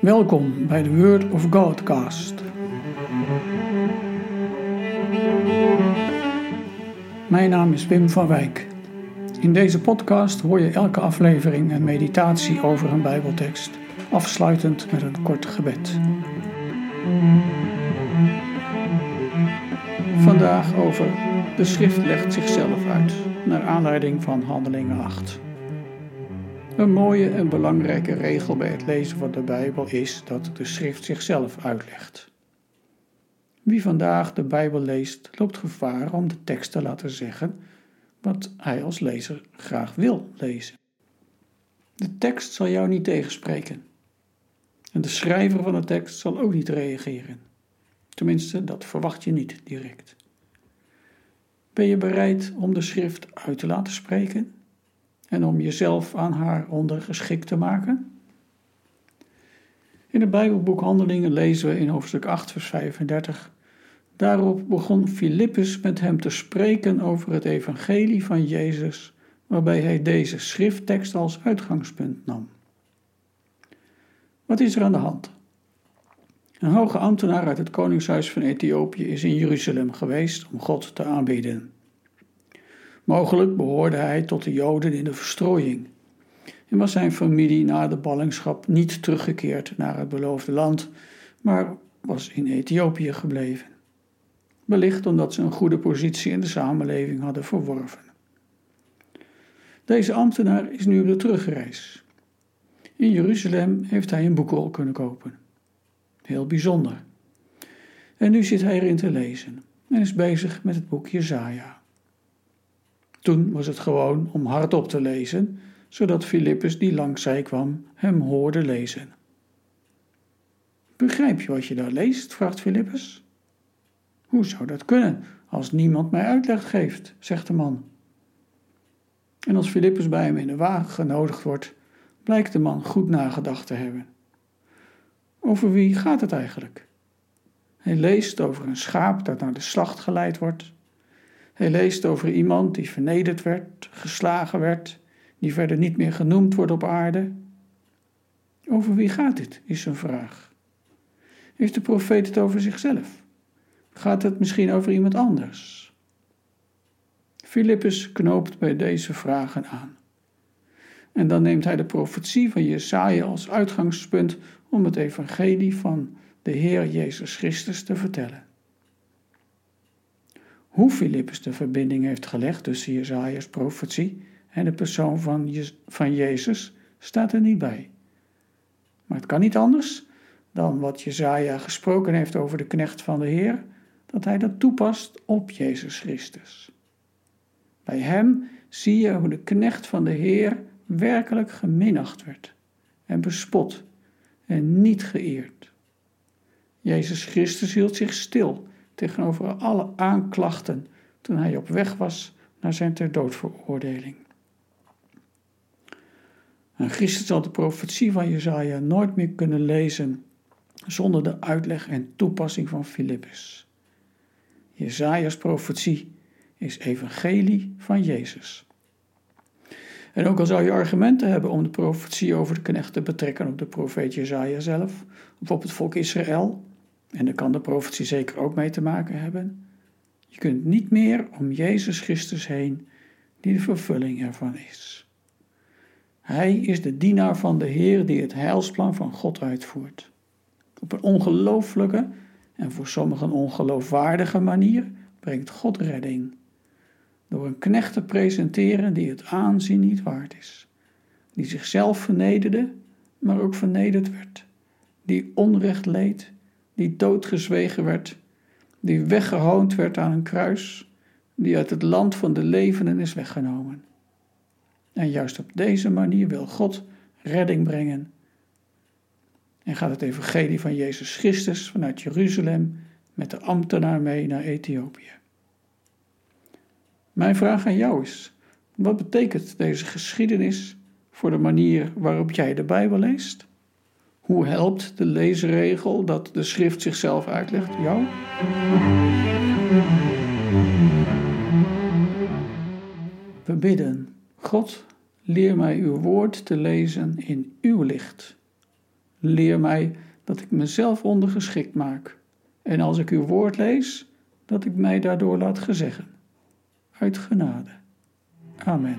Welkom bij de Word of Godcast. Mijn naam is Wim van Wijk. In deze podcast hoor je elke aflevering een meditatie over een Bijbeltekst, afsluitend met een kort gebed. Vandaag over de schrift legt zichzelf uit, naar aanleiding van Handelingen 8. Een mooie en belangrijke regel bij het lezen van de Bijbel is dat de schrift zichzelf uitlegt. Wie vandaag de Bijbel leest, loopt gevaar om de tekst te laten zeggen wat hij als lezer graag wil lezen. De tekst zal jou niet tegenspreken. En de schrijver van de tekst zal ook niet reageren. Tenminste, dat verwacht je niet direct. Ben je bereid om de schrift uit te laten spreken en om jezelf aan haar ondergeschikt te maken? In het Bijbelboek Handelingen lezen we in hoofdstuk 8, vers 35. Daarop begon Filippus met hem te spreken over het evangelie van Jezus, waarbij hij deze schrifttekst als uitgangspunt nam. Wat is er aan de hand? Een hoge ambtenaar uit het koningshuis van Ethiopië is in Jeruzalem geweest om God te aanbidden. Mogelijk behoorde hij tot de Joden in de verstrooiing en was zijn familie na de ballingschap niet teruggekeerd naar het beloofde land, maar was in Ethiopië gebleven. Wellicht omdat ze een goede positie in de samenleving hadden verworven. Deze ambtenaar is nu op de terugreis. In Jeruzalem heeft hij een boekrol kunnen kopen. Heel bijzonder. En nu zit hij erin te lezen en is bezig met het boek Jezaja. Toen was het gewoon om hardop te lezen, zodat Filippus die langs zij kwam hem hoorde lezen. Begrijp je wat je daar leest? vraagt Filippus. Hoe zou dat kunnen als niemand mij uitleg geeft, zegt de man. En als Filippus bij hem in de wagen genodigd wordt, blijkt de man goed nagedacht te hebben. Over wie gaat het eigenlijk? Hij leest over een schaap dat naar de slacht geleid wordt hij leest over iemand die vernederd werd, geslagen werd, die verder niet meer genoemd wordt op aarde. Over wie gaat dit, is zijn vraag. Heeft de profeet het over zichzelf? Gaat het misschien over iemand anders? Filippus knoopt bij deze vragen aan. En dan neemt hij de profetie van Jesaja als uitgangspunt om het evangelie van de Heer Jezus Christus te vertellen. Hoe Filippus de verbinding heeft gelegd tussen Jezaja's profetie en de persoon van, van Jezus staat er niet bij. Maar het kan niet anders dan wat Jezaja gesproken heeft over de knecht van de Heer, dat hij dat toepast op Jezus Christus. Bij hem zie je hoe de knecht van de Heer werkelijk geminacht werd en bespot en niet geëerd. Jezus Christus hield zich stil tegenover alle aanklachten toen hij op weg was naar zijn ter doodveroordeling. Een christen zal de profetie van Jezaja nooit meer kunnen lezen zonder de uitleg en toepassing van Filippus. Jezaja's profetie is evangelie van Jezus. En ook al zou je argumenten hebben om de profetie over de knecht te betrekken op de profeet Jezaja zelf, of op het volk Israël, en daar kan de profetie zeker ook mee te maken hebben. Je kunt niet meer om Jezus Christus heen, die de vervulling ervan is. Hij is de dienaar van de Heer die het heilsplan van God uitvoert. Op een ongelooflijke en voor sommigen ongeloofwaardige manier brengt God redding. Door een knecht te presenteren die het aanzien niet waard is. Die zichzelf vernederde, maar ook vernederd werd. Die onrecht leed die doodgezwegen werd, die weggehoond werd aan een kruis, die uit het land van de levenden is weggenomen. En juist op deze manier wil God redding brengen. En gaat het evangelie van Jezus Christus vanuit Jeruzalem met de ambtenaar mee naar Ethiopië. Mijn vraag aan jou is: wat betekent deze geschiedenis voor de manier waarop jij de Bijbel leest? Hoe helpt de leesregel dat de schrift zichzelf uitlegt jou? We bidden, God, leer mij uw woord te lezen in uw licht. Leer mij dat ik mezelf ondergeschikt maak. En als ik uw woord lees, dat ik mij daardoor laat gezeggen. Uit genade. Amen.